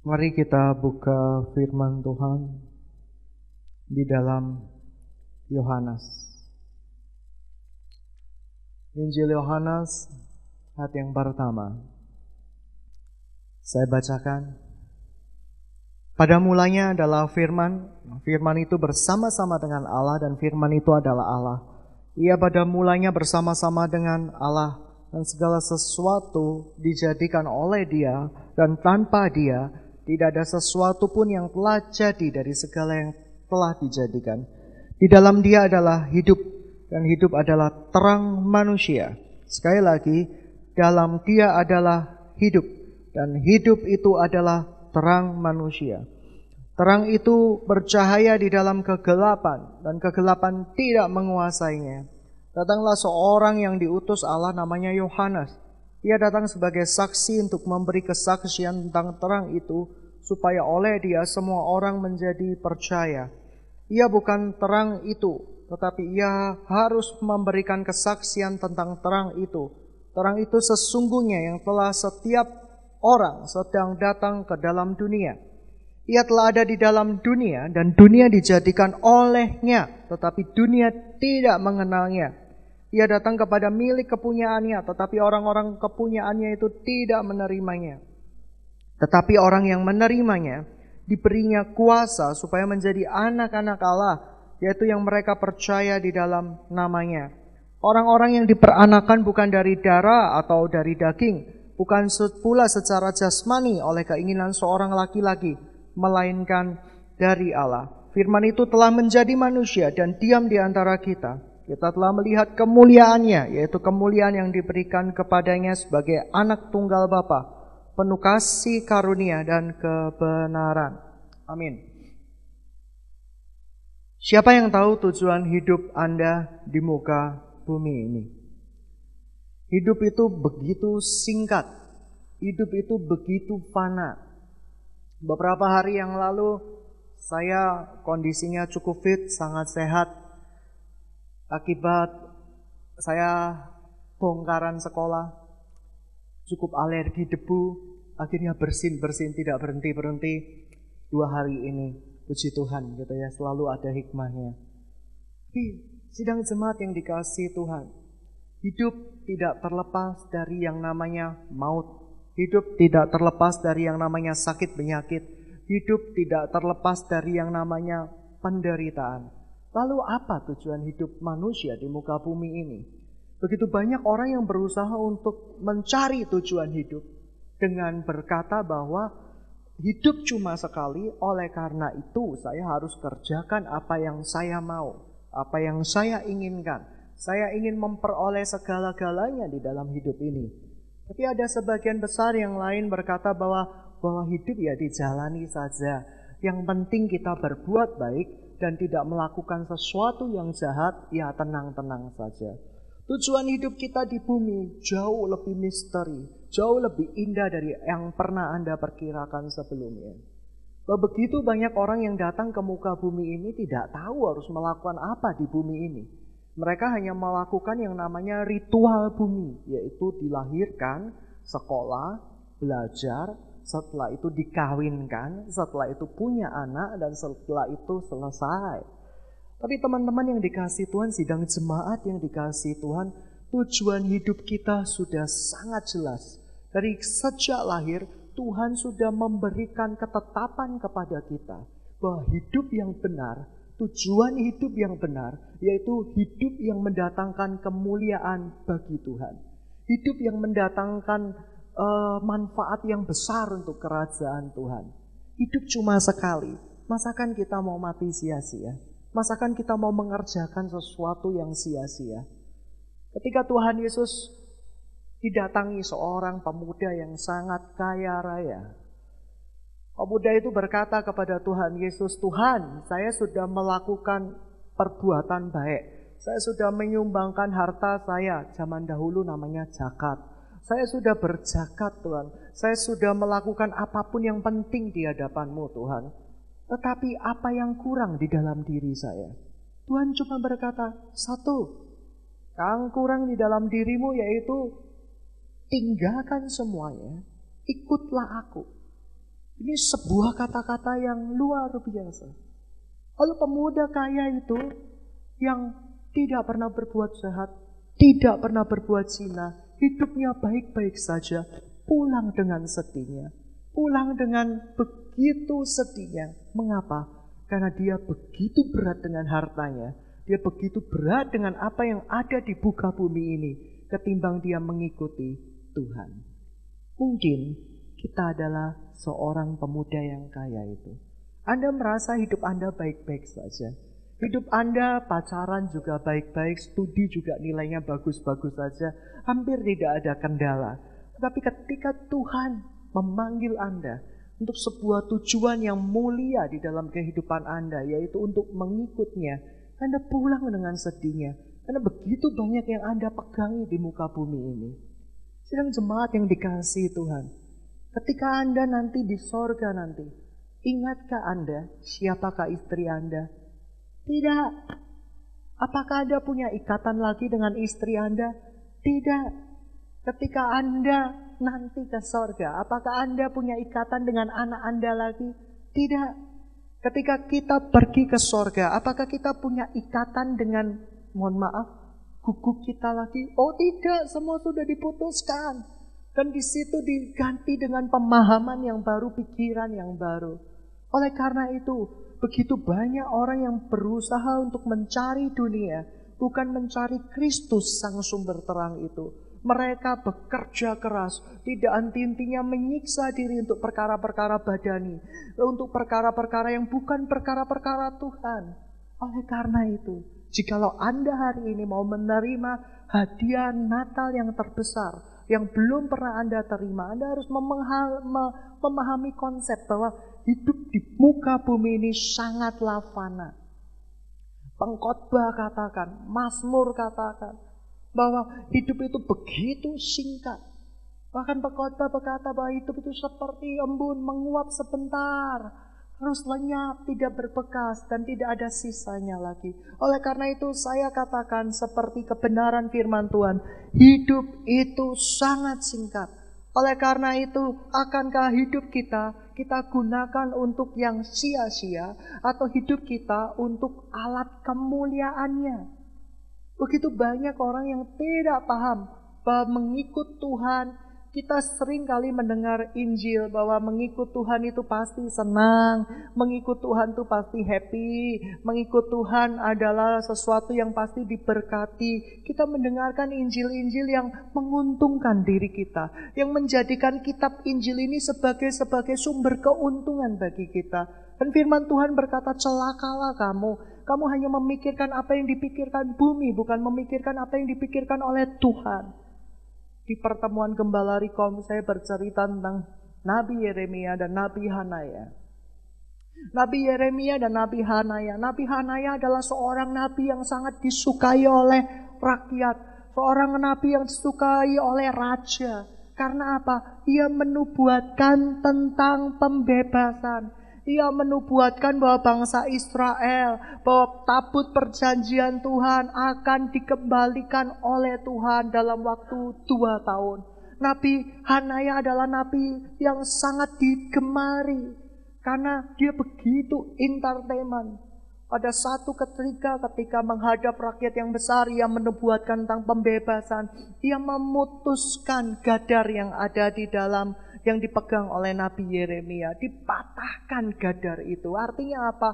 Mari kita buka firman Tuhan di dalam Yohanes. Injil Yohanes ayat yang pertama. Saya bacakan. Pada mulanya adalah firman. Firman itu bersama-sama dengan Allah dan firman itu adalah Allah. Ia pada mulanya bersama-sama dengan Allah dan segala sesuatu dijadikan oleh dia dan tanpa dia tidak ada sesuatu pun yang telah jadi dari segala yang telah dijadikan. Di dalam dia adalah hidup dan hidup adalah terang manusia. Sekali lagi, dalam dia adalah hidup dan hidup itu adalah terang manusia. Terang itu bercahaya di dalam kegelapan dan kegelapan tidak menguasainya. Datanglah seorang yang diutus Allah namanya Yohanes. Ia datang sebagai saksi untuk memberi kesaksian tentang terang itu supaya oleh dia semua orang menjadi percaya. Ia bukan terang itu, tetapi ia harus memberikan kesaksian tentang terang itu. Terang itu sesungguhnya yang telah setiap orang sedang datang ke dalam dunia. Ia telah ada di dalam dunia dan dunia dijadikan olehnya, tetapi dunia tidak mengenalnya. Ia datang kepada milik kepunyaannya, tetapi orang-orang kepunyaannya itu tidak menerimanya. Tetapi orang yang menerimanya diberinya kuasa supaya menjadi anak-anak Allah, yaitu yang mereka percaya di dalam namanya. Orang-orang yang diperanakan bukan dari darah atau dari daging, bukan pula secara jasmani oleh keinginan seorang laki-laki, melainkan dari Allah. Firman itu telah menjadi manusia dan diam di antara kita. Kita telah melihat kemuliaannya, yaitu kemuliaan yang diberikan kepadanya sebagai anak tunggal Bapa, penuh kasih karunia dan kebenaran. Amin. Siapa yang tahu tujuan hidup Anda di muka bumi ini? Hidup itu begitu singkat, hidup itu begitu fana, Beberapa hari yang lalu saya kondisinya cukup fit, sangat sehat. Akibat saya bongkaran sekolah, cukup alergi debu, akhirnya bersin-bersin tidak berhenti-berhenti dua hari ini. Puji Tuhan gitu ya, selalu ada hikmahnya. Tapi sidang jemaat yang dikasih Tuhan, hidup tidak terlepas dari yang namanya maut Hidup tidak terlepas dari yang namanya sakit penyakit. Hidup tidak terlepas dari yang namanya penderitaan. Lalu apa tujuan hidup manusia di muka bumi ini? Begitu banyak orang yang berusaha untuk mencari tujuan hidup dengan berkata bahwa hidup cuma sekali, oleh karena itu saya harus kerjakan apa yang saya mau, apa yang saya inginkan. Saya ingin memperoleh segala-galanya di dalam hidup ini. Tapi ada sebagian besar yang lain berkata bahwa bahwa hidup ya dijalani saja. Yang penting kita berbuat baik dan tidak melakukan sesuatu yang jahat, ya tenang-tenang saja. Tujuan hidup kita di bumi jauh lebih misteri, jauh lebih indah dari yang pernah Anda perkirakan sebelumnya. Begitu banyak orang yang datang ke muka bumi ini tidak tahu harus melakukan apa di bumi ini. Mereka hanya melakukan yang namanya ritual bumi, yaitu dilahirkan, sekolah, belajar, setelah itu dikawinkan, setelah itu punya anak, dan setelah itu selesai. Tapi teman-teman yang dikasih Tuhan, sidang jemaat yang dikasih Tuhan, tujuan hidup kita sudah sangat jelas. Dari sejak lahir, Tuhan sudah memberikan ketetapan kepada kita bahwa hidup yang benar tujuan hidup yang benar, yaitu hidup yang mendatangkan kemuliaan bagi Tuhan. Hidup yang mendatangkan uh, manfaat yang besar untuk kerajaan Tuhan. Hidup cuma sekali. Masakan kita mau mati sia-sia? Masakan kita mau mengerjakan sesuatu yang sia-sia? Ketika Tuhan Yesus didatangi seorang pemuda yang sangat kaya raya, Pemuda itu berkata kepada Tuhan Yesus, Tuhan, saya sudah melakukan perbuatan baik. Saya sudah menyumbangkan harta saya, zaman dahulu namanya zakat. Saya sudah berzakat Tuhan. Saya sudah melakukan apa pun yang penting di hadapanmu Tuhan. Tetapi apa yang kurang di dalam diri saya? Tuhan cuma berkata, satu, yang kurang di dalam dirimu yaitu tinggalkan semuanya, ikutlah aku. Ini sebuah kata-kata yang luar biasa. Lalu pemuda kaya itu yang tidak pernah berbuat jahat, tidak pernah berbuat zina, hidupnya baik-baik saja, pulang dengan sedihnya. Pulang dengan begitu sedihnya. Mengapa? Karena dia begitu berat dengan hartanya. Dia begitu berat dengan apa yang ada di buka bumi ini. Ketimbang dia mengikuti Tuhan. Mungkin kita adalah seorang pemuda yang kaya itu. Anda merasa hidup Anda baik-baik saja. Hidup Anda pacaran juga baik-baik, studi juga nilainya bagus-bagus saja, hampir tidak ada kendala. Tapi ketika Tuhan memanggil Anda untuk sebuah tujuan yang mulia di dalam kehidupan Anda, yaitu untuk mengikutnya, Anda pulang dengan sedihnya. Karena begitu banyak yang Anda pegangi di muka bumi ini. Sedang jemaat yang dikasih Tuhan. Ketika Anda nanti di sorga nanti, ingatkah Anda siapakah istri Anda? Tidak. Apakah Anda punya ikatan lagi dengan istri Anda? Tidak. Ketika Anda nanti ke sorga, apakah Anda punya ikatan dengan anak Anda lagi? Tidak. Ketika kita pergi ke sorga, apakah kita punya ikatan dengan, mohon maaf, guguk kita lagi? Oh tidak, semua sudah diputuskan. Dan di situ diganti dengan pemahaman yang baru, pikiran yang baru. Oleh karena itu, begitu banyak orang yang berusaha untuk mencari dunia, bukan mencari Kristus sang sumber terang itu. Mereka bekerja keras, tidak anti-intinya menyiksa diri untuk perkara-perkara badani, untuk perkara-perkara yang bukan perkara-perkara Tuhan. Oleh karena itu, jikalau Anda hari ini mau menerima hadiah Natal yang terbesar, yang belum pernah Anda terima, Anda harus memahami konsep bahwa hidup di muka bumi ini sangatlah fana. Pengkhotbah katakan, Mazmur katakan bahwa hidup itu begitu singkat. Bahkan pengkhotbah berkata bahwa hidup itu seperti embun menguap sebentar, terus lenyap, tidak berbekas, dan tidak ada sisanya lagi. Oleh karena itu, saya katakan seperti kebenaran firman Tuhan, hidup itu sangat singkat. Oleh karena itu, akankah hidup kita kita gunakan untuk yang sia-sia, atau hidup kita untuk alat kemuliaannya? Begitu banyak orang yang tidak paham bahwa mengikut Tuhan kita sering kali mendengar Injil bahwa mengikut Tuhan itu pasti senang, mengikut Tuhan itu pasti happy, mengikut Tuhan adalah sesuatu yang pasti diberkati. Kita mendengarkan Injil-Injil yang menguntungkan diri kita, yang menjadikan kitab Injil ini sebagai sebagai sumber keuntungan bagi kita. Dan firman Tuhan berkata, celakalah kamu. Kamu hanya memikirkan apa yang dipikirkan bumi, bukan memikirkan apa yang dipikirkan oleh Tuhan di pertemuan Gembala Rikom saya bercerita tentang Nabi Yeremia dan Nabi Hanaya. Nabi Yeremia dan Nabi Hanaya. Nabi Hanaya adalah seorang nabi yang sangat disukai oleh rakyat. Seorang nabi yang disukai oleh raja. Karena apa? Ia menubuatkan tentang pembebasan. Ia menubuatkan bahwa bangsa Israel, bahwa tabut perjanjian Tuhan akan dikembalikan oleh Tuhan dalam waktu dua tahun. Nabi Hanaya adalah nabi yang sangat digemari karena dia begitu entertainment. Pada satu ketika ketika menghadap rakyat yang besar ia menubuatkan tentang pembebasan. Ia memutuskan gadar yang ada di dalam yang dipegang oleh Nabi Yeremia. Dipatahkan gadar itu. Artinya apa?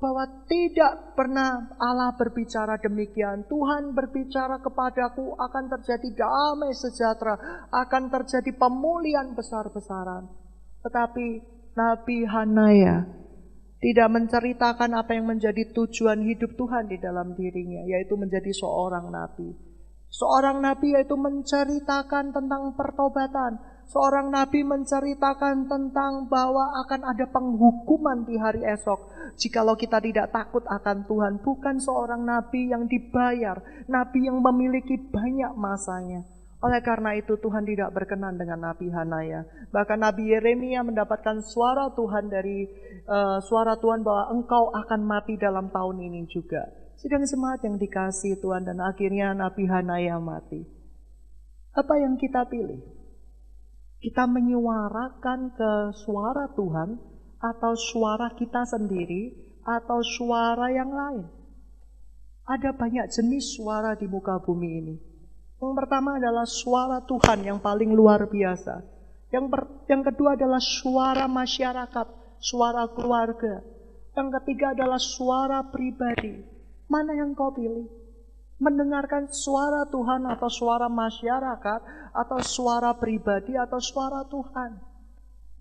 Bahwa tidak pernah Allah berbicara demikian. Tuhan berbicara kepadaku akan terjadi damai sejahtera. Akan terjadi pemulihan besar-besaran. Tetapi Nabi Hanaya tidak menceritakan apa yang menjadi tujuan hidup Tuhan di dalam dirinya, yaitu menjadi seorang nabi. Seorang nabi yaitu menceritakan tentang pertobatan, Seorang nabi menceritakan tentang bahwa akan ada penghukuman di hari esok. Jikalau kita tidak takut akan Tuhan, bukan seorang nabi yang dibayar, nabi yang memiliki banyak masanya. Oleh karena itu Tuhan tidak berkenan dengan Nabi Hanaya. Bahkan Nabi Yeremia mendapatkan suara Tuhan dari uh, suara Tuhan bahwa engkau akan mati dalam tahun ini juga. Sedang semangat yang dikasih Tuhan dan akhirnya Nabi Hanaya mati. Apa yang kita pilih? Kita menyuarakan ke suara Tuhan atau suara kita sendiri atau suara yang lain. Ada banyak jenis suara di muka bumi ini. Yang pertama adalah suara Tuhan yang paling luar biasa. Yang, per, yang kedua adalah suara masyarakat, suara keluarga. Yang ketiga adalah suara pribadi. Mana yang kau pilih? Mendengarkan suara Tuhan atau suara masyarakat atau suara pribadi atau suara Tuhan.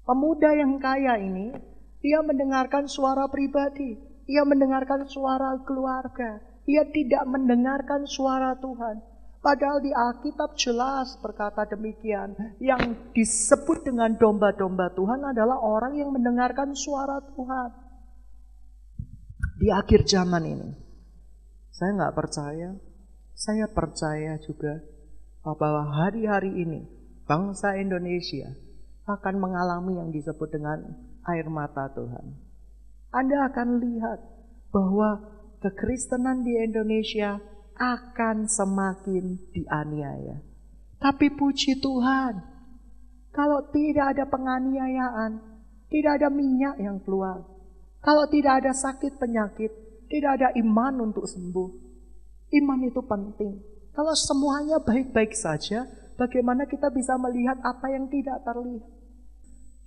Pemuda yang kaya ini, dia mendengarkan suara pribadi. Ia mendengarkan suara keluarga. Ia tidak mendengarkan suara Tuhan. Padahal di Alkitab jelas berkata demikian. Yang disebut dengan domba-domba Tuhan adalah orang yang mendengarkan suara Tuhan. Di akhir zaman ini. Saya nggak percaya. Saya percaya juga bahwa hari-hari ini bangsa Indonesia akan mengalami yang disebut dengan air mata Tuhan. Anda akan lihat bahwa kekristenan di Indonesia akan semakin dianiaya. Tapi puji Tuhan, kalau tidak ada penganiayaan, tidak ada minyak yang keluar. Kalau tidak ada sakit penyakit, tidak ada iman untuk sembuh. Iman itu penting. Kalau semuanya baik-baik saja, bagaimana kita bisa melihat apa yang tidak terlihat?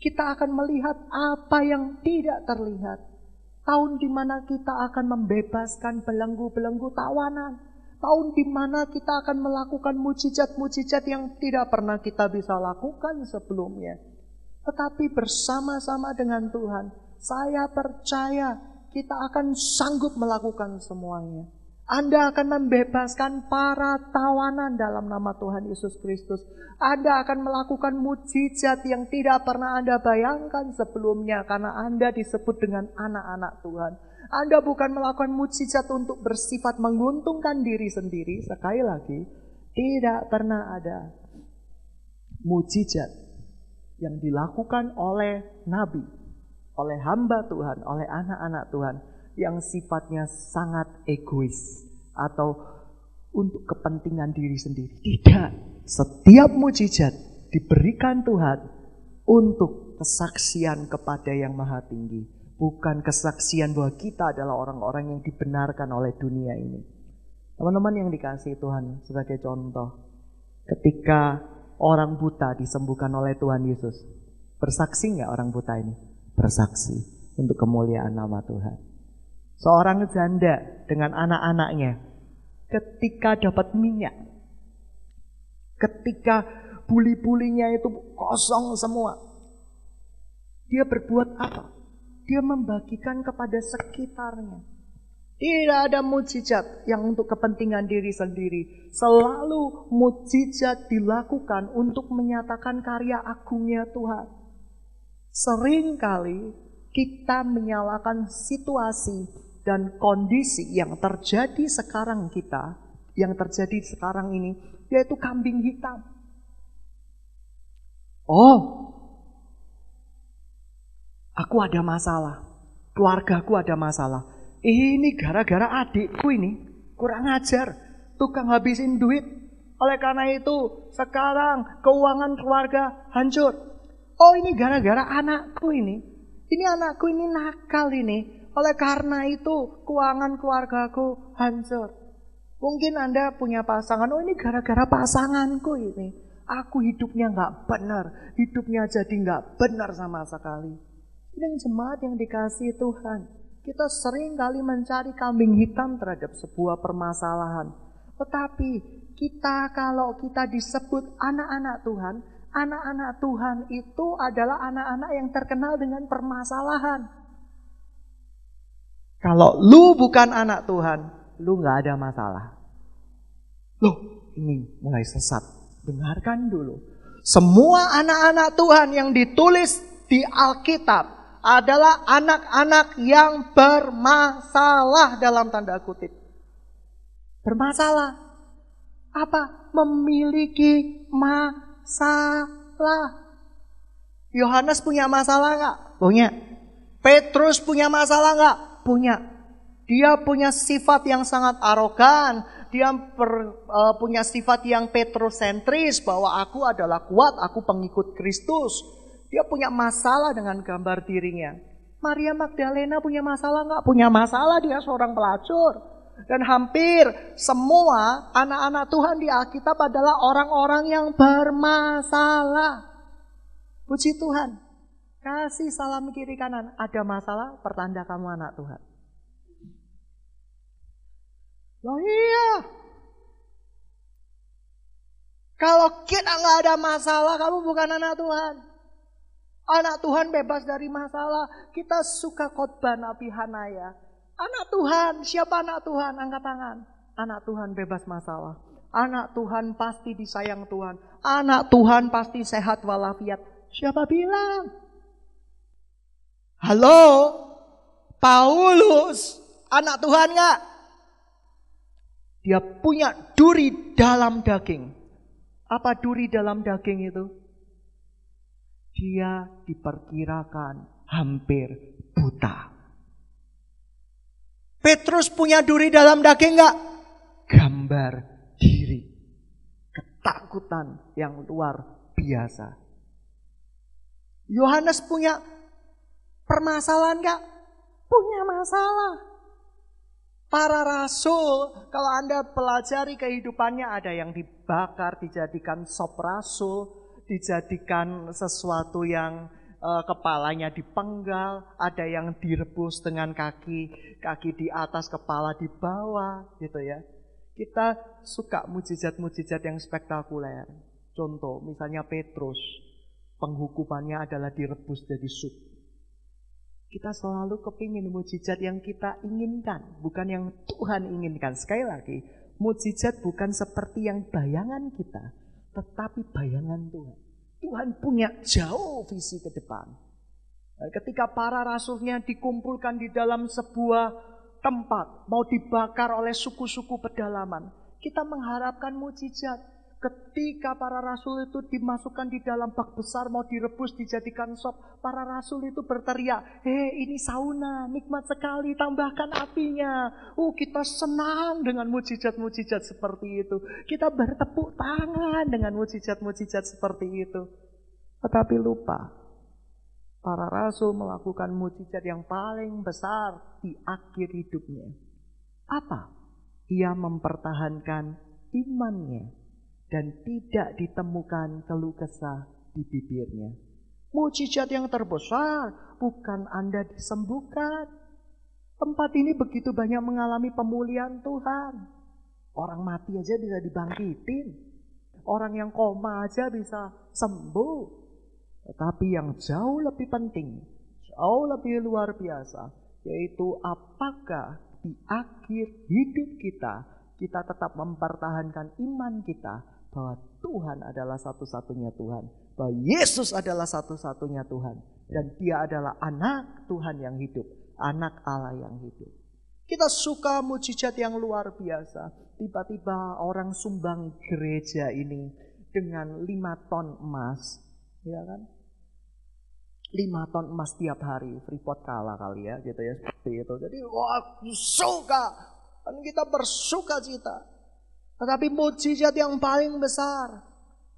Kita akan melihat apa yang tidak terlihat. Tahun di mana kita akan membebaskan belenggu-belenggu tawanan tahun di mana kita akan melakukan mujizat-mujizat yang tidak pernah kita bisa lakukan sebelumnya. Tetapi bersama-sama dengan Tuhan, saya percaya kita akan sanggup melakukan semuanya. Anda akan membebaskan para tawanan dalam nama Tuhan Yesus Kristus. Anda akan melakukan mujizat yang tidak pernah Anda bayangkan sebelumnya karena Anda disebut dengan anak-anak Tuhan. Anda bukan melakukan mujizat untuk bersifat menguntungkan diri sendiri. Sekali lagi, tidak pernah ada mujizat yang dilakukan oleh nabi, oleh hamba Tuhan, oleh anak-anak Tuhan yang sifatnya sangat egois atau untuk kepentingan diri sendiri. Tidak. Setiap mujizat diberikan Tuhan untuk kesaksian kepada yang maha tinggi bukan kesaksian bahwa kita adalah orang-orang yang dibenarkan oleh dunia ini. Teman-teman yang dikasih Tuhan sebagai contoh, ketika orang buta disembuhkan oleh Tuhan Yesus, bersaksi nggak orang buta ini? Bersaksi untuk kemuliaan nama Tuhan. Seorang janda dengan anak-anaknya, ketika dapat minyak, ketika buli-bulinya itu kosong semua, dia berbuat apa? Dia membagikan kepada sekitarnya. Tidak ada mujizat yang untuk kepentingan diri sendiri. Selalu mujizat dilakukan untuk menyatakan karya agungnya Tuhan. Seringkali kita menyalakan situasi dan kondisi yang terjadi sekarang kita, yang terjadi sekarang ini, yaitu kambing hitam. Oh, Aku ada masalah. Keluargaku ada masalah. Ini gara-gara adikku ini kurang ajar. Tukang habisin duit. Oleh karena itu sekarang keuangan keluarga hancur. Oh ini gara-gara anakku ini. Ini anakku ini nakal ini. Oleh karena itu keuangan keluargaku hancur. Mungkin Anda punya pasangan, oh ini gara-gara pasanganku ini. Aku hidupnya nggak benar, hidupnya jadi nggak benar sama sekali. Dan jemaat yang dikasih Tuhan, kita sering kali mencari kambing hitam terhadap sebuah permasalahan. Tetapi kita kalau kita disebut anak-anak Tuhan, anak-anak Tuhan itu adalah anak-anak yang terkenal dengan permasalahan. Kalau lu bukan anak Tuhan, lu nggak ada masalah. Loh, ini mulai sesat. Dengarkan dulu. Semua anak-anak Tuhan yang ditulis di Alkitab adalah anak-anak yang bermasalah dalam tanda kutip. Bermasalah. Apa? Memiliki masalah. Yohanes punya masalah nggak? Punya. Petrus punya masalah nggak? Punya. Dia punya sifat yang sangat arogan. dia per, uh, punya sifat yang petrosentris bahwa aku adalah kuat, aku pengikut Kristus. Dia punya masalah dengan gambar dirinya. Maria Magdalena punya masalah nggak? Punya masalah dia seorang pelacur. Dan hampir semua anak-anak Tuhan di Alkitab adalah orang-orang yang bermasalah. Puji Tuhan. Kasih salam kiri kanan. Ada masalah, pertanda kamu anak Tuhan. Loh iya. Kalau kita nggak ada masalah, kamu bukan anak Tuhan. Anak Tuhan bebas dari masalah. Kita suka khotbah Nabi Hanaya. Anak Tuhan, siapa anak Tuhan? Angkat tangan. Anak Tuhan bebas masalah. Anak Tuhan pasti disayang Tuhan. Anak Tuhan pasti sehat walafiat. Siapa bilang? Halo? Paulus, anak Tuhan nggak? Dia punya duri dalam daging. Apa duri dalam daging itu? Dia diperkirakan hampir buta. Petrus punya duri dalam daging enggak? Gambar diri. Ketakutan yang luar biasa. Yohanes punya permasalahan enggak? Punya masalah. Para rasul, kalau Anda pelajari kehidupannya ada yang dibakar, dijadikan sop rasul, dijadikan sesuatu yang uh, kepalanya dipenggal, ada yang direbus dengan kaki, kaki di atas, kepala di bawah, gitu ya. Kita suka mujizat-mujizat yang spektakuler. Contoh, misalnya Petrus, penghukumannya adalah direbus jadi sup. Kita selalu kepingin mujizat yang kita inginkan, bukan yang Tuhan inginkan. Sekali lagi, mujizat bukan seperti yang bayangan kita, tetapi bayangan Tuhan. Tuhan punya jauh visi ke depan. Ketika para rasulnya dikumpulkan di dalam sebuah tempat, mau dibakar oleh suku-suku pedalaman, kita mengharapkan mujizat. Ketika para rasul itu dimasukkan di dalam bak besar mau direbus dijadikan sop, para rasul itu berteriak, "Hei, ini sauna, nikmat sekali, tambahkan apinya." Oh, kita senang dengan mujizat-mujizat seperti itu. Kita bertepuk tangan dengan mujizat-mujizat seperti itu. Tetapi lupa, para rasul melakukan mujizat yang paling besar di akhir hidupnya. Apa? Ia mempertahankan imannya dan tidak ditemukan keluh kesah di bibirnya. Mujizat yang terbesar bukan Anda disembuhkan. Tempat ini begitu banyak mengalami pemulihan Tuhan. Orang mati aja bisa dibangkitin. Orang yang koma aja bisa sembuh. Tetapi yang jauh lebih penting, jauh lebih luar biasa, yaitu apakah di akhir hidup kita, kita tetap mempertahankan iman kita bahwa Tuhan adalah satu-satunya Tuhan, bahwa Yesus adalah satu-satunya Tuhan, dan Dia adalah anak Tuhan yang hidup, anak Allah yang hidup. Kita suka mujizat yang luar biasa. Tiba-tiba orang sumbang gereja ini dengan lima ton emas, ya kan? Lima ton emas tiap hari, Freeport kalah kali ya, gitu ya seperti itu. Jadi wah suka, dan kita bersuka cita. Tetapi mujizat yang paling besar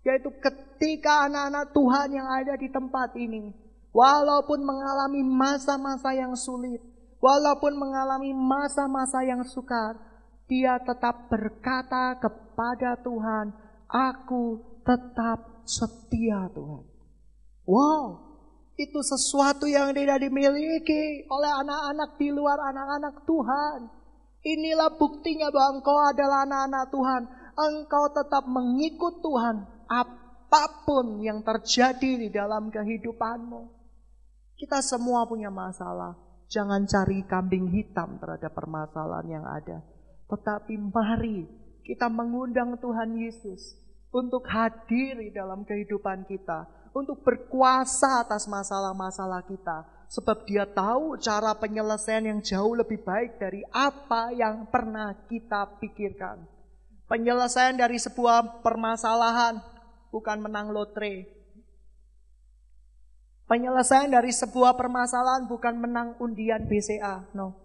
yaitu ketika anak-anak Tuhan yang ada di tempat ini walaupun mengalami masa-masa yang sulit, walaupun mengalami masa-masa yang sukar, dia tetap berkata kepada Tuhan, "Aku tetap setia, Tuhan." Wow, itu sesuatu yang tidak dimiliki oleh anak-anak di luar anak-anak Tuhan. Inilah buktinya bahwa engkau adalah anak-anak Tuhan. Engkau tetap mengikut Tuhan apa pun yang terjadi di dalam kehidupanmu. Kita semua punya masalah. Jangan cari kambing hitam terhadap permasalahan yang ada. Tetapi mari kita mengundang Tuhan Yesus untuk hadir di dalam kehidupan kita, untuk berkuasa atas masalah-masalah kita, Sebab dia tahu cara penyelesaian yang jauh lebih baik dari apa yang pernah kita pikirkan. Penyelesaian dari sebuah permasalahan bukan menang lotre. Penyelesaian dari sebuah permasalahan bukan menang undian BCA, no.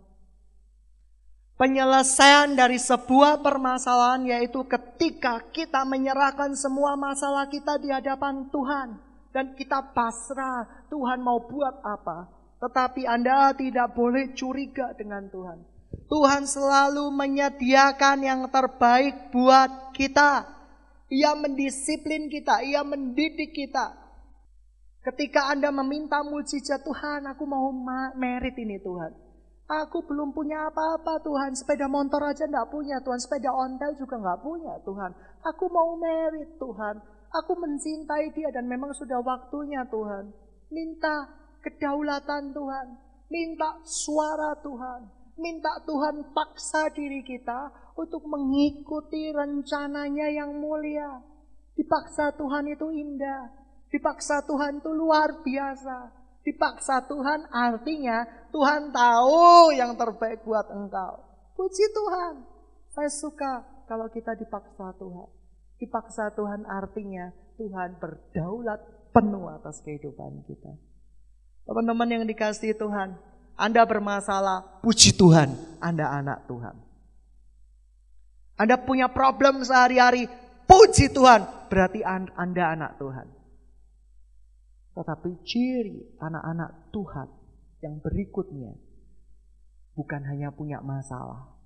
Penyelesaian dari sebuah permasalahan yaitu ketika kita menyerahkan semua masalah kita di hadapan Tuhan. Dan kita pasrah Tuhan mau buat apa. Tetapi Anda tidak boleh curiga dengan Tuhan. Tuhan selalu menyediakan yang terbaik buat kita. Ia mendisiplin kita, ia mendidik kita. Ketika Anda meminta mujizat Tuhan, aku mau merit ini Tuhan. Aku belum punya apa-apa Tuhan. Sepeda motor aja enggak punya Tuhan. Sepeda ontel juga enggak punya Tuhan. Aku mau merit Tuhan. Aku mencintai dia dan memang sudah waktunya Tuhan. Minta kedaulatan Tuhan. Minta suara Tuhan. Minta Tuhan paksa diri kita untuk mengikuti rencananya yang mulia. Dipaksa Tuhan itu indah. Dipaksa Tuhan itu luar biasa. Dipaksa Tuhan artinya Tuhan tahu yang terbaik buat engkau. Puji Tuhan. Saya suka kalau kita dipaksa Tuhan. Dipaksa Tuhan artinya Tuhan berdaulat penuh atas kehidupan kita. Teman-teman yang dikasih Tuhan, Anda bermasalah, puji Tuhan, Anda anak Tuhan. Anda punya problem sehari-hari, puji Tuhan, berarti Anda anak Tuhan. Tetapi ciri anak-anak Tuhan yang berikutnya bukan hanya punya masalah,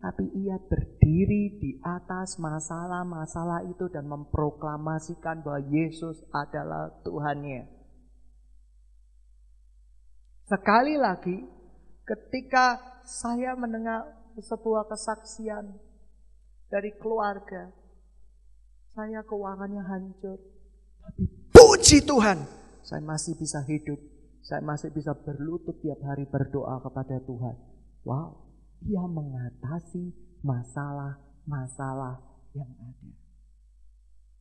tapi ia berdiri di atas masalah-masalah itu dan memproklamasikan bahwa Yesus adalah Tuhannya. Sekali lagi, ketika saya mendengar sebuah kesaksian dari keluarga, saya keuangannya hancur, tapi puji Tuhan, saya masih bisa hidup, saya masih bisa berlutut tiap hari berdoa kepada Tuhan. Wow, dia mengatasi masalah-masalah yang ada.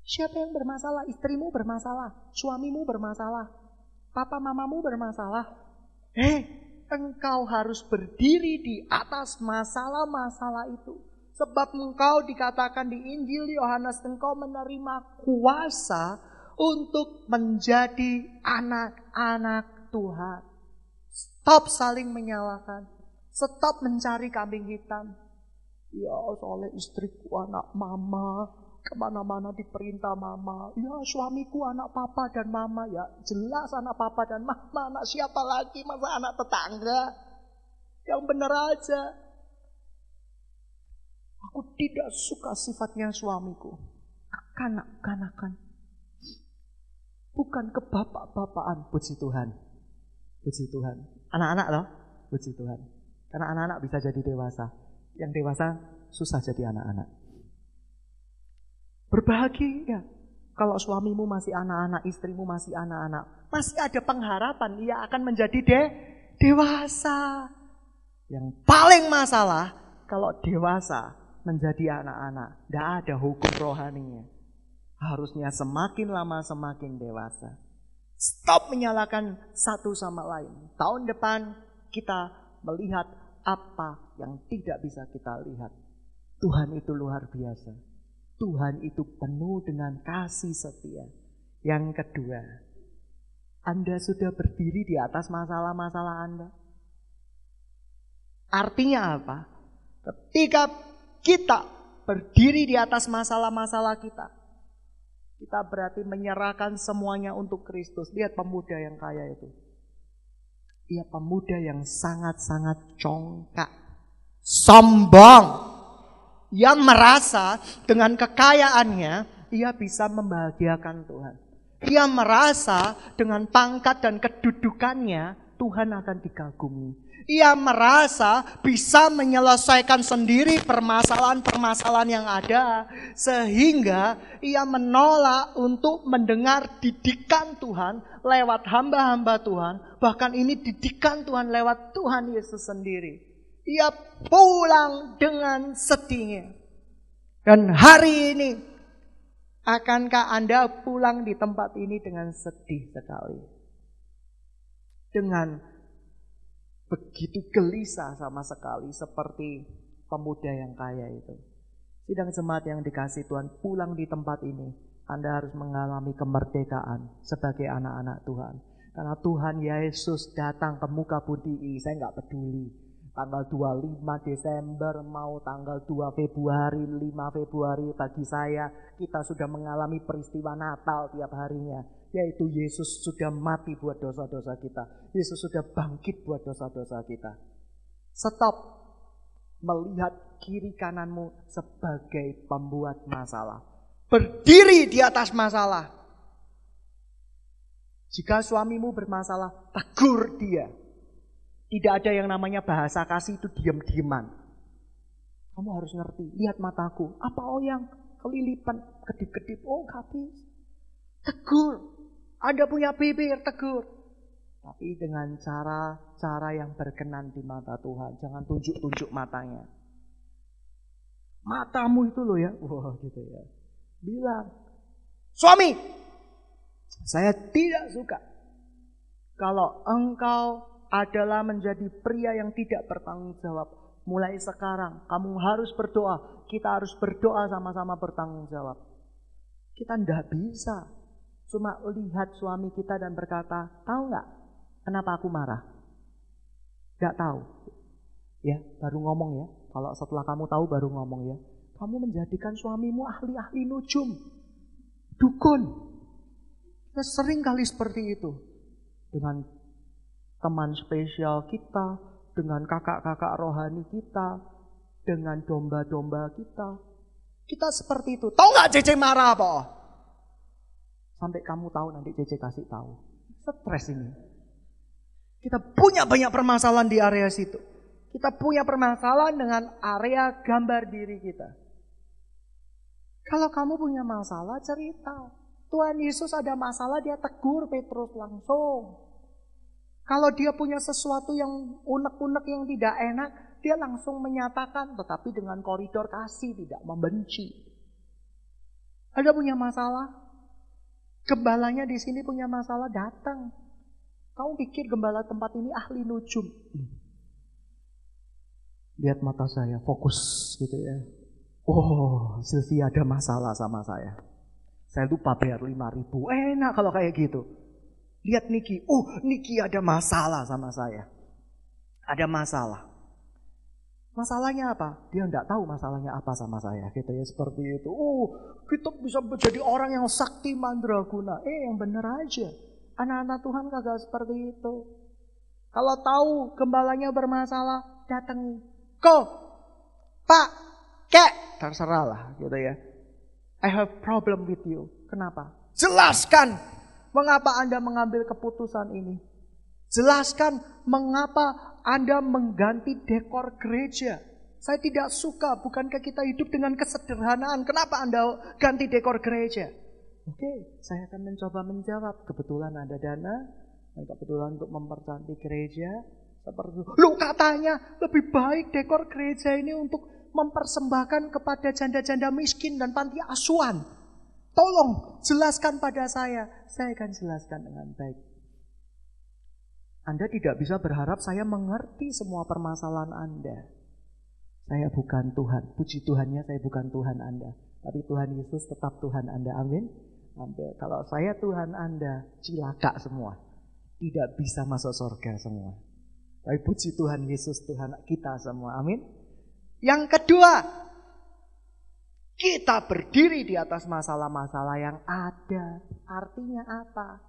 Siapa yang bermasalah? Istrimu bermasalah, suamimu bermasalah, papa mamamu bermasalah. Eh, engkau harus berdiri di atas masalah-masalah itu. Sebab engkau dikatakan di Injil Yohanes, engkau menerima kuasa untuk menjadi anak-anak Tuhan. Stop saling menyalahkan. Stop mencari kambing hitam. Ya soalnya istriku anak mama. Ke mana-mana diperintah mama. Ya suamiku anak papa dan mama. Ya jelas anak papa dan mama. Anak siapa lagi? Masa anak tetangga? Yang benar aja. Aku tidak suka sifatnya suamiku. Kanak-kanakan Bukan ke bapak-bapaan. Puji Tuhan. Puji Tuhan. Anak-anak loh. Puji Tuhan. Karena anak-anak bisa jadi dewasa. Yang dewasa susah jadi anak-anak. Berbahagia kalau suamimu masih anak-anak, istrimu masih anak-anak. Masih ada pengharapan ia akan menjadi de dewasa. Yang paling masalah kalau dewasa menjadi anak-anak. Tidak ada hukum rohaninya harusnya semakin lama semakin dewasa. Stop menyalahkan satu sama lain. Tahun depan kita melihat apa yang tidak bisa kita lihat. Tuhan itu luar biasa. Tuhan itu penuh dengan kasih setia. Yang kedua, Anda sudah berdiri di atas masalah-masalah Anda. Artinya apa? Ketika kita berdiri di atas masalah-masalah kita, kita berarti menyerahkan semuanya untuk Kristus. Lihat pemuda yang kaya itu. Ia pemuda yang sangat-sangat congkak. Sombong. Ia merasa dengan kekayaannya, ia bisa membahagiakan Tuhan. Ia merasa dengan pangkat dan kedudukannya, Tuhan akan dikagumi. Ia merasa bisa menyelesaikan sendiri permasalahan-permasalahan yang ada, sehingga ia menolak untuk mendengar didikan Tuhan lewat hamba-hamba Tuhan. Bahkan ini didikan Tuhan lewat Tuhan Yesus sendiri. Ia pulang dengan sedihnya. Dan hari ini, akankah Anda pulang di tempat ini dengan sedih sekali? Dengan begitu gelisah sama sekali seperti pemuda yang kaya itu. Sidang jemaat yang dikasih Tuhan pulang di tempat ini, Anda harus mengalami kemerdekaan sebagai anak-anak Tuhan. Karena Tuhan Yesus datang ke muka bumi saya nggak peduli. tanggal 25 Desember, mau tanggal 2 Februari, 5 Februari bagi saya kita sudah mengalami peristiwa Natal tiap harinya. Yaitu Yesus sudah mati buat dosa-dosa kita. Yesus sudah bangkit buat dosa-dosa kita. Stop melihat kiri kananmu sebagai pembuat masalah. Berdiri di atas masalah. Jika suamimu bermasalah, tegur dia. Tidak ada yang namanya bahasa kasih itu diam-diaman. Kamu harus ngerti, lihat mataku. Apa oh yang kelilipan, kedip-kedip, oh habis. Tegur. Anda punya bibir, tegur. Tapi dengan cara-cara yang berkenan di mata Tuhan. Jangan tunjuk-tunjuk matanya. Matamu itu loh ya. Wah gitu ya. Bilang. Suami. Saya tidak suka. Kalau engkau adalah menjadi pria yang tidak bertanggung jawab. Mulai sekarang kamu harus berdoa. Kita harus berdoa sama-sama bertanggung jawab. Kita tidak bisa cuma lihat suami kita dan berkata, tahu nggak kenapa aku marah? Gak tahu. Ya, baru ngomong ya. Kalau setelah kamu tahu baru ngomong ya. Kamu menjadikan suamimu ahli-ahli nujum. Dukun. Kita sering kali seperti itu. Dengan teman spesial kita, dengan kakak-kakak rohani kita, dengan domba-domba kita. Kita seperti itu. Tahu nggak Cece marah apa? Sampai kamu tahu nanti Cece kasih tahu. Stres ini. Kita punya banyak permasalahan di area situ. Kita punya permasalahan dengan area gambar diri kita. Kalau kamu punya masalah, cerita. Tuhan Yesus ada masalah, dia tegur Petrus langsung. Kalau dia punya sesuatu yang unek-unek yang tidak enak, dia langsung menyatakan, tetapi dengan koridor kasih, tidak membenci. Ada punya masalah? Gembalanya di sini punya masalah, datang. Kamu pikir gembala tempat ini ahli nujum. Lihat mata saya, fokus gitu ya. Oh, Sylvia ada masalah sama saya. Saya lupa bayar 5 ribu. Enak kalau kayak gitu. Lihat Niki, oh Niki ada masalah sama saya. Ada masalah. Masalahnya apa? Dia tidak tahu masalahnya apa sama saya. Gitu ya, seperti itu. Oh, kita bisa menjadi orang yang sakti mandraguna. Eh, yang benar aja. Anak-anak Tuhan kagak seperti itu. Kalau tahu gembalanya bermasalah, datangi. Kok, Pak, kek, terserah lah gitu ya. I have problem with you. Kenapa? Jelaskan Mengapa Anda mengambil keputusan ini? Jelaskan mengapa Anda mengganti dekor gereja. Saya tidak suka, bukankah kita hidup dengan kesederhanaan? Kenapa Anda ganti dekor gereja? Oke, saya akan mencoba menjawab. Kebetulan ada dana, dan kebetulan untuk mempercantik gereja. Seperti. Lu katanya lebih baik dekor gereja ini untuk mempersembahkan kepada janda-janda miskin dan panti asuhan. Tolong jelaskan pada saya. Saya akan jelaskan dengan baik. Anda tidak bisa berharap saya mengerti semua permasalahan Anda. Saya bukan Tuhan. Puji Tuhannya saya bukan Tuhan Anda. Tapi Tuhan Yesus tetap Tuhan Anda. Amin. Ambil. Kalau saya Tuhan Anda, cilaka semua. Tidak bisa masuk surga semua. Tapi puji Tuhan Yesus Tuhan kita semua. Amin. Yang kedua, kita berdiri di atas masalah-masalah yang ada. Artinya apa?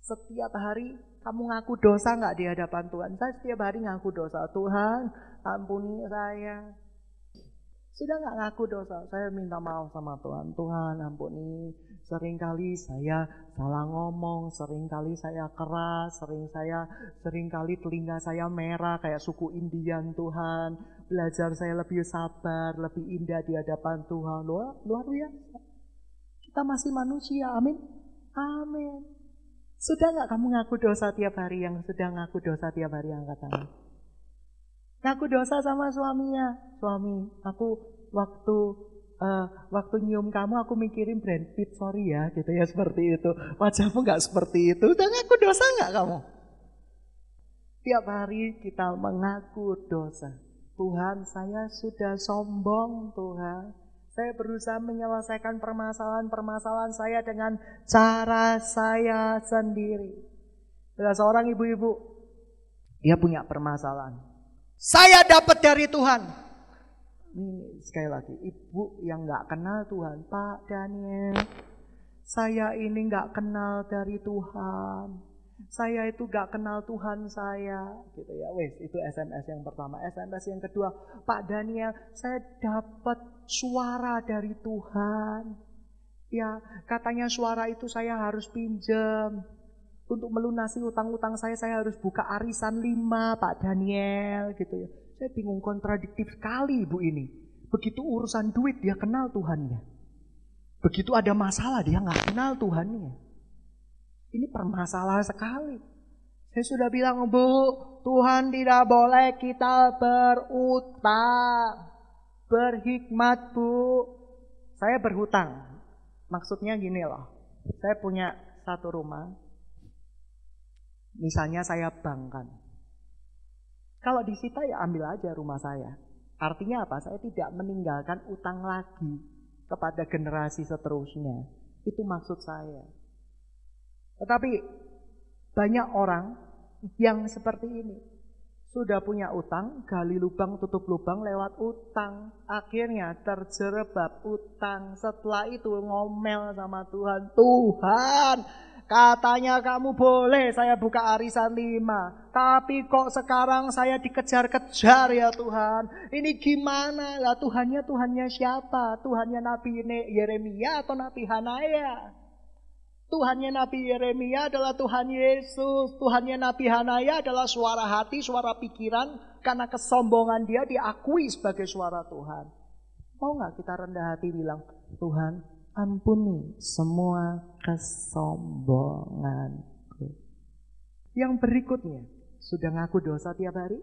Setiap hari kamu ngaku dosa nggak di hadapan Tuhan? Saya setiap hari ngaku dosa. Tuhan, ampuni saya. Sudah nggak ngaku dosa? Saya minta maaf sama Tuhan. Tuhan, ampuni. Seringkali saya salah ngomong, sering kali saya keras, sering saya sering kali telinga saya merah kayak suku Indian Tuhan belajar saya lebih sabar, lebih indah di hadapan Tuhan. Luar, luar biasa. Kita masih manusia, amin. Amin. Sudah nggak kamu ngaku dosa tiap hari yang sudah ngaku dosa tiap hari angkat tangan? Ngaku dosa sama suaminya. Suami, aku waktu uh, waktu nyium kamu aku mikirin brand Pitt, sorry ya, gitu ya seperti itu. Wajahmu nggak seperti itu. Udah ngaku dosa nggak kamu? Tiap hari kita mengaku dosa. Tuhan, saya sudah sombong, Tuhan. Saya berusaha menyelesaikan permasalahan-permasalahan saya dengan cara saya sendiri. Ada seorang ibu-ibu, dia punya permasalahan. Saya dapat dari Tuhan. Ini sekali lagi, ibu yang nggak kenal Tuhan, Pak Daniel. Saya ini nggak kenal dari Tuhan. Saya itu gak kenal Tuhan saya, gitu ya. Wes, itu SMS yang pertama. SMS yang kedua, Pak Daniel, saya dapat suara dari Tuhan. Ya, katanya suara itu saya harus pinjam. Untuk melunasi utang-utang saya, saya harus buka arisan lima, Pak Daniel, gitu ya. Saya bingung kontradiktif sekali ibu ini. Begitu urusan duit dia kenal Tuhannya. Begitu ada masalah dia nggak kenal Tuhannya. Ini permasalahan sekali. Saya sudah bilang, Bu, Tuhan tidak boleh kita berutang. Berhikmat, Bu. Saya berhutang. Maksudnya gini loh. Saya punya satu rumah. Misalnya saya bangkan. Kalau disita ya ambil aja rumah saya. Artinya apa? Saya tidak meninggalkan utang lagi kepada generasi seterusnya. Itu maksud saya. Tetapi banyak orang yang seperti ini. Sudah punya utang, gali lubang, tutup lubang lewat utang. Akhirnya terjerebab utang. Setelah itu ngomel sama Tuhan. Tuhan, katanya kamu boleh saya buka arisan lima. Tapi kok sekarang saya dikejar-kejar ya Tuhan. Ini gimana? Lah Tuhannya Tuhannya siapa? Tuhannya Nabi Yeremia atau Nabi Hanaya? Tuhannya Nabi Yeremia adalah Tuhan Yesus. Tuhannya Nabi Hanaya adalah suara hati, suara pikiran. Karena kesombongan dia diakui sebagai suara Tuhan. Mau nggak kita rendah hati bilang, Tuhan ampuni semua kesombonganku. Yang berikutnya, sudah ngaku dosa tiap hari?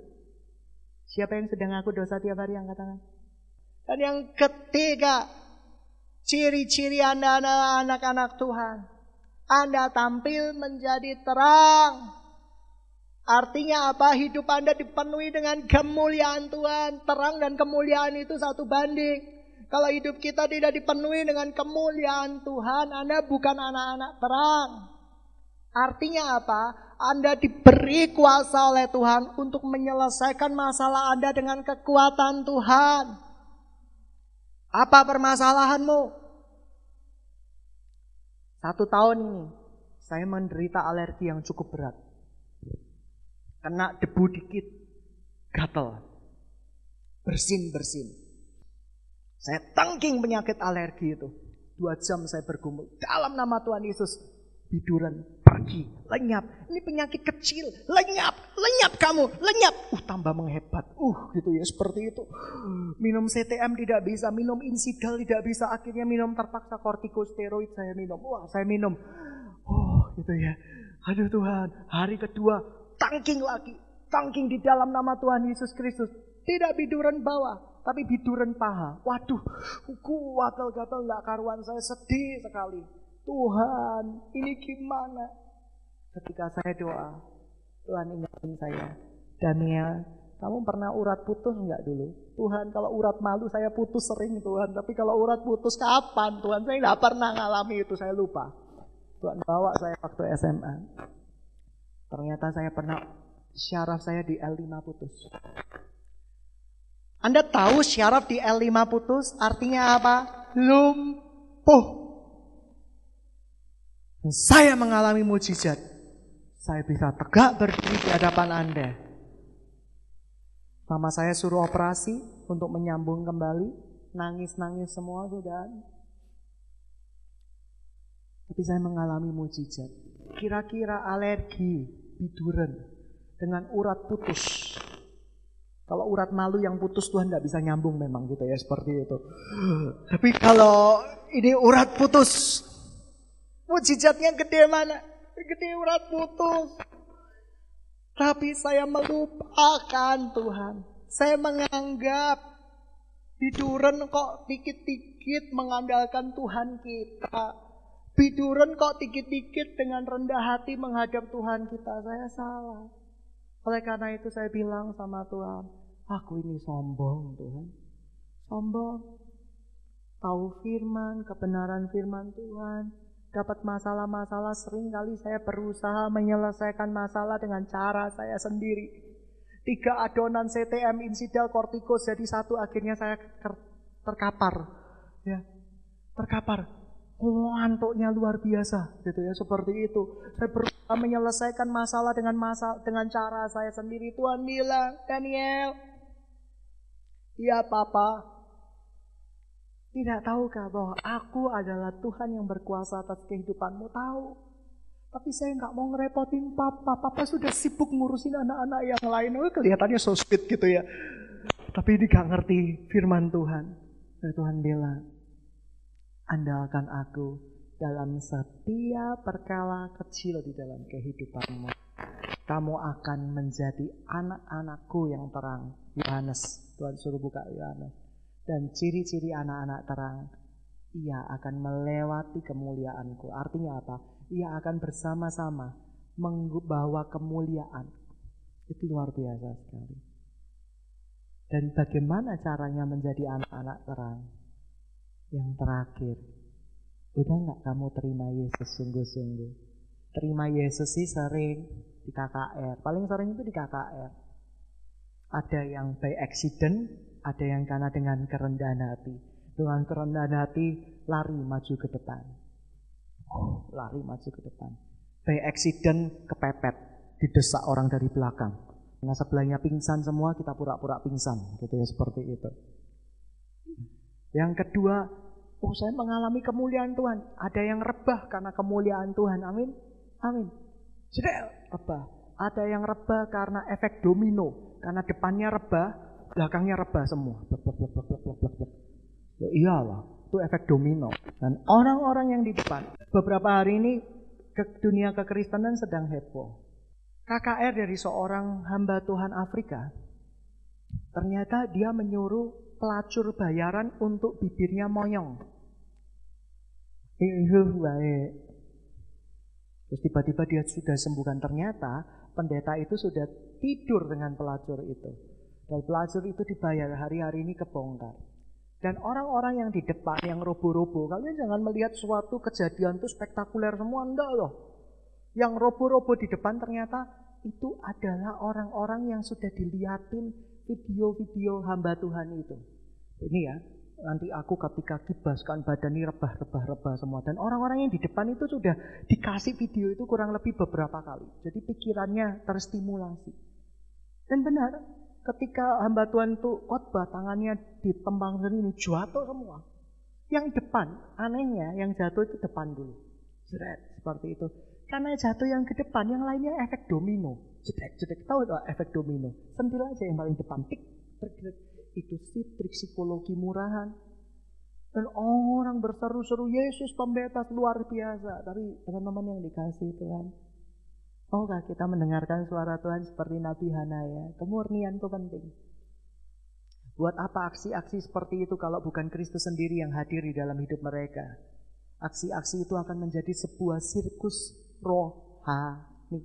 Siapa yang sedang ngaku dosa tiap hari yang katakan? Dan yang ketiga, ciri-ciri Anda anak-anak Tuhan. Anda tampil menjadi terang. Artinya apa? Hidup Anda dipenuhi dengan kemuliaan Tuhan. Terang dan kemuliaan itu satu banding. Kalau hidup kita tidak dipenuhi dengan kemuliaan Tuhan, Anda bukan anak-anak terang. Artinya apa? Anda diberi kuasa oleh Tuhan untuk menyelesaikan masalah Anda dengan kekuatan Tuhan. Apa permasalahanmu? Satu tahun ini saya menderita alergi yang cukup berat. Kena debu dikit, gatal. Bersin-bersin. Saya tangking penyakit alergi itu. Dua jam saya bergumul. Dalam nama Tuhan Yesus, tiduran, pergi, lenyap. Ini penyakit kecil, lenyap, lenyap kamu, lenyap. Uh, tambah menghebat. Uh, gitu ya, seperti itu. Minum CTM tidak bisa, minum insidal tidak bisa. Akhirnya minum terpaksa kortikosteroid saya minum. Wah, saya minum. Oh, gitu ya. Aduh Tuhan, hari kedua, tangking lagi. Tangking di dalam nama Tuhan Yesus Kristus. Tidak biduran bawah, tapi biduran paha. Waduh, kuat gatal nggak karuan saya sedih sekali. Tuhan, ini gimana? Ketika saya doa, Tuhan ingatin saya, Daniel, kamu pernah urat putus enggak dulu? Tuhan, kalau urat malu saya putus sering Tuhan, tapi kalau urat putus kapan Tuhan? Saya nggak pernah ngalami itu, saya lupa. Tuhan bawa saya waktu SMA. Ternyata saya pernah syaraf saya di L5 putus. Anda tahu syaraf di L5 putus artinya apa? Lumpuh. Dan saya mengalami mujizat. Saya bisa tegak berdiri di hadapan Anda. Mama saya suruh operasi untuk menyambung kembali. Nangis-nangis semua sudah. Tapi saya mengalami mujizat. Kira-kira alergi, biduran, dengan urat putus. Kalau urat malu yang putus Tuhan tidak bisa nyambung memang gitu ya seperti itu. Tapi kalau ini urat putus, Mujizatnya gede mana? Gede urat putus. Tapi saya melupakan Tuhan. Saya menganggap biduran kok dikit-dikit mengandalkan Tuhan kita. Biduran kok dikit-dikit dengan rendah hati menghadap Tuhan kita. Saya salah. Oleh karena itu saya bilang sama Tuhan, aku ini sombong Tuhan. Sombong. Tahu firman, kebenaran firman Tuhan dapat masalah-masalah sering kali saya berusaha menyelesaikan masalah dengan cara saya sendiri. Tiga adonan CTM, insidal, kortikos jadi satu akhirnya saya terkapar. Ya, terkapar. Ngantuknya luar biasa gitu ya seperti itu. Saya berusaha menyelesaikan masalah dengan masalah dengan cara saya sendiri. Tuhan bilang, Daniel, ya papa, tidak tahukah bahwa aku adalah Tuhan yang berkuasa atas kehidupanmu? Tahu. Tapi saya nggak mau ngerepotin papa. Papa sudah sibuk ngurusin anak-anak yang lain. Oh, kelihatannya so sweet gitu ya. Tapi ini gak ngerti firman Tuhan. Dan Tuhan bilang, andalkan aku dalam setiap perkala kecil di dalam kehidupanmu. Kamu akan menjadi anak-anakku yang terang. Yohanes, Tuhan suruh buka Yohanes dan ciri-ciri anak-anak terang, ia akan melewati kemuliaanku. Artinya apa? Ia akan bersama-sama membawa kemuliaan. Itu luar biasa sekali. Dan bagaimana caranya menjadi anak-anak terang? Yang terakhir, udah nggak kamu terima Yesus sungguh-sungguh? Terima Yesus sih sering di KKR. Paling sering itu di KKR. Ada yang by accident, ada yang karena dengan kerendahan hati. Dengan kerendahan hati lari maju ke depan. Lari maju ke depan. By accident kepepet, didesak orang dari belakang. Nah sebelahnya pingsan semua, kita pura-pura pingsan. Gitu ya, seperti itu. Yang kedua, oh saya mengalami kemuliaan Tuhan. Ada yang rebah karena kemuliaan Tuhan. Amin. Amin. Sudah rebah. Ada yang rebah karena efek domino. Karena depannya rebah, belakangnya rebah semua. Oh, iyalah, itu efek domino. Dan orang-orang yang di depan, beberapa hari ini ke dunia kekristenan sedang heboh. KKR dari seorang hamba Tuhan Afrika, ternyata dia menyuruh pelacur bayaran untuk bibirnya monyong. Itu baik. Terus tiba-tiba dia sudah sembuhkan. Ternyata pendeta itu sudah tidur dengan pelacur itu. Dan pelajar itu dibayar hari-hari ini kebongkar. Dan orang-orang yang di depan, yang robo-robo, kalian jangan melihat suatu kejadian itu spektakuler semua, enggak loh. Yang robo-robo di depan ternyata itu adalah orang-orang yang sudah dilihatin video-video hamba Tuhan itu. Ini ya, nanti aku ketika kibaskan badan ini rebah-rebah-rebah semua. Dan orang-orang yang di depan itu sudah dikasih video itu kurang lebih beberapa kali. Jadi pikirannya terstimulasi. Dan benar, ketika hamba Tuhan itu khotbah tangannya ditembang ini jatuh semua. Yang depan, anehnya yang jatuh itu depan dulu. Jeret, seperti itu. Karena jatuh yang ke depan, yang lainnya efek domino. Jedek, jedek. Tahu itu efek domino? Sentil aja yang paling depan. Tik, trik, trik. Itu sih trik psikologi murahan. Dan orang berseru-seru, Yesus pembebas luar biasa. Tapi teman-teman yang dikasih Tuhan, Maukah kita mendengarkan suara Tuhan seperti Nabi Hanaya? Kemurnian itu penting. Buat apa aksi-aksi seperti itu kalau bukan Kristus sendiri yang hadir di dalam hidup mereka? Aksi-aksi itu akan menjadi sebuah sirkus rohani.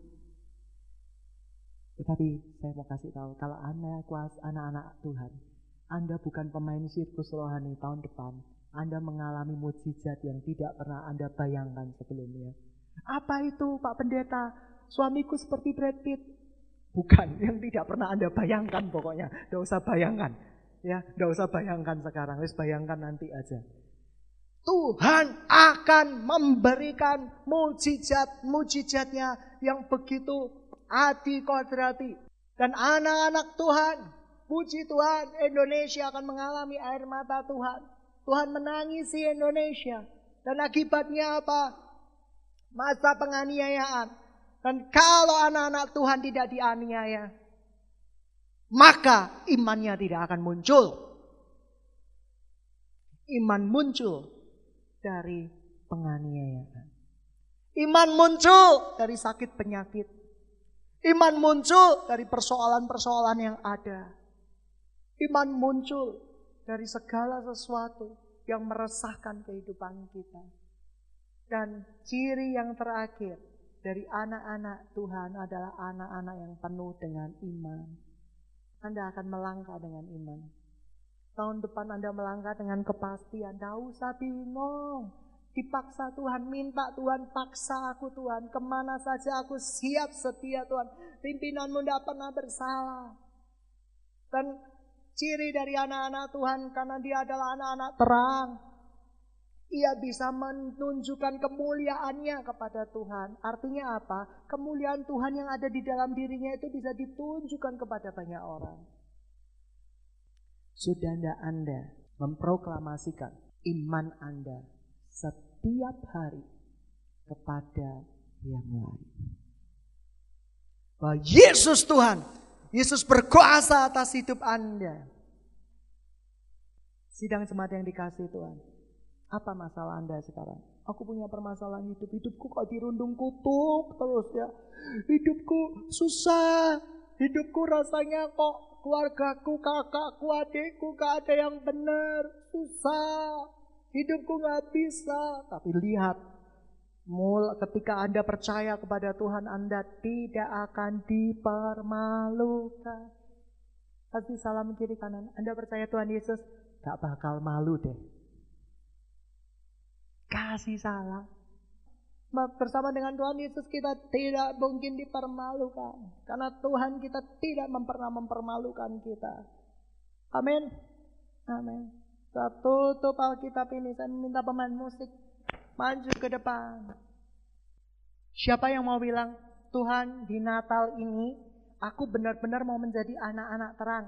Tetapi saya mau kasih tahu, kalau Anda kuas anak-anak Tuhan, Anda bukan pemain sirkus rohani tahun depan. Anda mengalami mujizat yang tidak pernah Anda bayangkan sebelumnya. Apa itu Pak Pendeta? Suamiku seperti Brad Pitt. Bukan, yang tidak pernah Anda bayangkan pokoknya. Tidak usah bayangkan. Ya, tidak usah bayangkan sekarang. Wis bayangkan nanti aja. Tuhan akan memberikan mujizat-mujizatnya yang begitu adi kodrati. Dan anak-anak Tuhan, puji Tuhan, Indonesia akan mengalami air mata Tuhan. Tuhan menangisi Indonesia. Dan akibatnya apa? Masa penganiayaan, dan kalau anak-anak Tuhan tidak dianiaya, maka imannya tidak akan muncul. Iman muncul dari penganiayaan. Iman muncul dari sakit penyakit. Iman muncul dari persoalan-persoalan yang ada. Iman muncul dari segala sesuatu yang meresahkan kehidupan kita. Dan ciri yang terakhir, dari anak-anak Tuhan adalah anak-anak yang penuh dengan iman. Anda akan melangkah dengan iman. Tahun depan Anda melangkah dengan kepastian. Tidak usah bingung. Dipaksa Tuhan, minta Tuhan, paksa aku Tuhan. Ke mana saja aku siap setia Tuhan. Pimpinanmu tidak pernah bersalah. Dan ciri dari anak-anak Tuhan karena dia adalah anak-anak terang. Ia bisa menunjukkan kemuliaannya kepada Tuhan. Artinya apa? Kemuliaan Tuhan yang ada di dalam dirinya itu bisa ditunjukkan kepada banyak orang. Sudah anda Anda memproklamasikan iman Anda setiap hari kepada yang lain. Bahwa Yesus Tuhan, Yesus berkuasa atas hidup Anda. Sidang jemaat yang dikasih Tuhan. Apa masalah Anda sekarang? Aku punya permasalahan hidup. Hidupku kok dirundung kutuk terus ya. Hidupku susah. Hidupku rasanya kok keluargaku, kakakku, adikku gak ada yang benar. Susah. Hidupku gak bisa. Tapi lihat Mul ketika Anda percaya kepada Tuhan, Anda tidak akan dipermalukan. Kasih salam kiri kanan. Anda percaya Tuhan Yesus, gak bakal malu deh. Kasih salam. Bersama dengan Tuhan Yesus kita tidak mungkin dipermalukan. Karena Tuhan kita tidak pernah mempermalukan kita. Amin. Amin. Kita tutup Alkitab ini. Saya minta pemain musik maju ke depan. Siapa yang mau bilang, Tuhan di Natal ini aku benar-benar mau menjadi anak-anak terang.